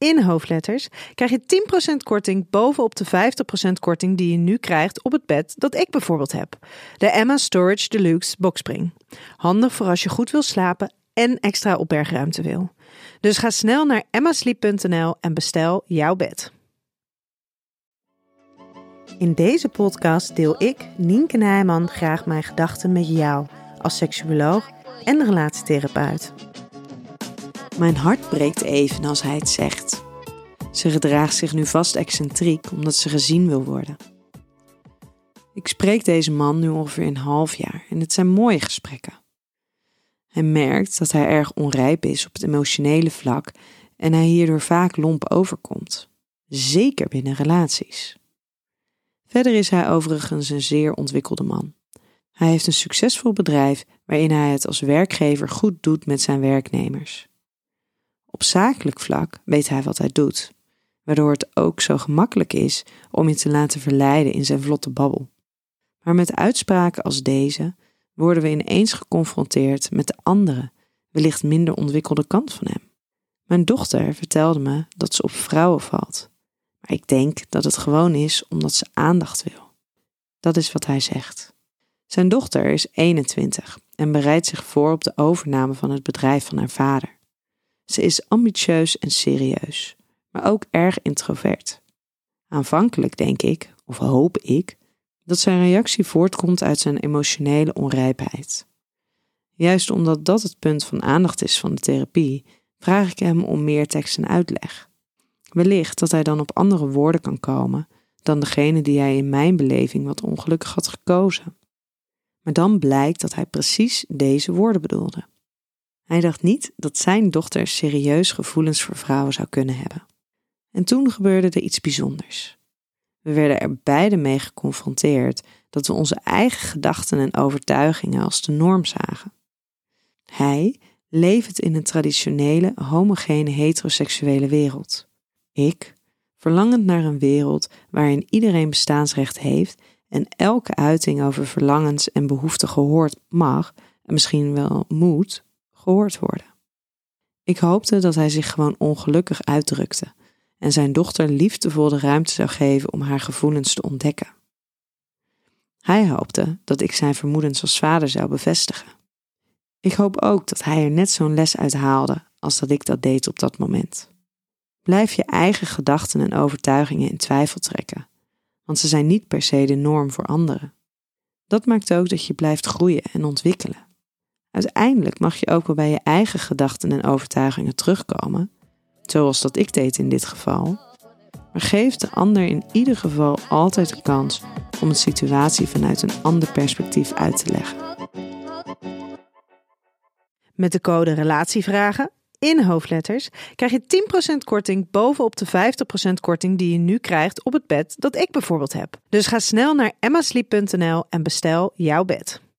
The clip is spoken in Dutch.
in hoofdletters krijg je 10% korting bovenop de 50% korting die je nu krijgt op het bed dat ik bijvoorbeeld heb. De Emma Storage Deluxe Boxspring. Handig voor als je goed wil slapen en extra opbergruimte wil. Dus ga snel naar emmasleep.nl en bestel jouw bed. In deze podcast deel ik, Nienke Nijman, graag mijn gedachten met jou als seksuoloog en relatietherapeut. Mijn hart breekt even als hij het zegt. Ze gedraagt zich nu vast excentriek omdat ze gezien wil worden. Ik spreek deze man nu ongeveer een half jaar en het zijn mooie gesprekken. Hij merkt dat hij erg onrijp is op het emotionele vlak en hij hierdoor vaak lomp overkomt, zeker binnen relaties. Verder is hij overigens een zeer ontwikkelde man. Hij heeft een succesvol bedrijf waarin hij het als werkgever goed doet met zijn werknemers. Op zakelijk vlak weet hij wat hij doet, waardoor het ook zo gemakkelijk is om je te laten verleiden in zijn vlotte babbel. Maar met uitspraken als deze worden we ineens geconfronteerd met de andere, wellicht minder ontwikkelde kant van hem. Mijn dochter vertelde me dat ze op vrouwen valt, maar ik denk dat het gewoon is omdat ze aandacht wil. Dat is wat hij zegt. Zijn dochter is 21 en bereidt zich voor op de overname van het bedrijf van haar vader. Ze is ambitieus en serieus, maar ook erg introvert. Aanvankelijk denk ik, of hoop ik, dat zijn reactie voortkomt uit zijn emotionele onrijpheid. Juist omdat dat het punt van aandacht is van de therapie, vraag ik hem om meer tekst en uitleg. Wellicht dat hij dan op andere woorden kan komen dan degene die hij in mijn beleving wat ongelukkig had gekozen. Maar dan blijkt dat hij precies deze woorden bedoelde. Hij dacht niet dat zijn dochter serieus gevoelens voor vrouwen zou kunnen hebben. En toen gebeurde er iets bijzonders. We werden er beide mee geconfronteerd dat we onze eigen gedachten en overtuigingen als de norm zagen. Hij levend in een traditionele, homogene, heteroseksuele wereld. Ik, verlangend naar een wereld waarin iedereen bestaansrecht heeft en elke uiting over verlangens en behoeften gehoord mag en misschien wel moet gehoord worden. Ik hoopte dat hij zich gewoon ongelukkig uitdrukte en zijn dochter liefdevol de ruimte zou geven om haar gevoelens te ontdekken. Hij hoopte dat ik zijn vermoedens als vader zou bevestigen. Ik hoop ook dat hij er net zo'n les uit haalde als dat ik dat deed op dat moment. Blijf je eigen gedachten en overtuigingen in twijfel trekken, want ze zijn niet per se de norm voor anderen. Dat maakt ook dat je blijft groeien en ontwikkelen. Uiteindelijk mag je ook wel bij je eigen gedachten en overtuigingen terugkomen, zoals dat ik deed in dit geval. Maar geef de ander in ieder geval altijd de kans om een situatie vanuit een ander perspectief uit te leggen. Met de code RELATIEVRAGEN in hoofdletters krijg je 10% korting bovenop de 50% korting die je nu krijgt op het bed dat ik bijvoorbeeld heb. Dus ga snel naar emmasleep.nl en bestel jouw bed.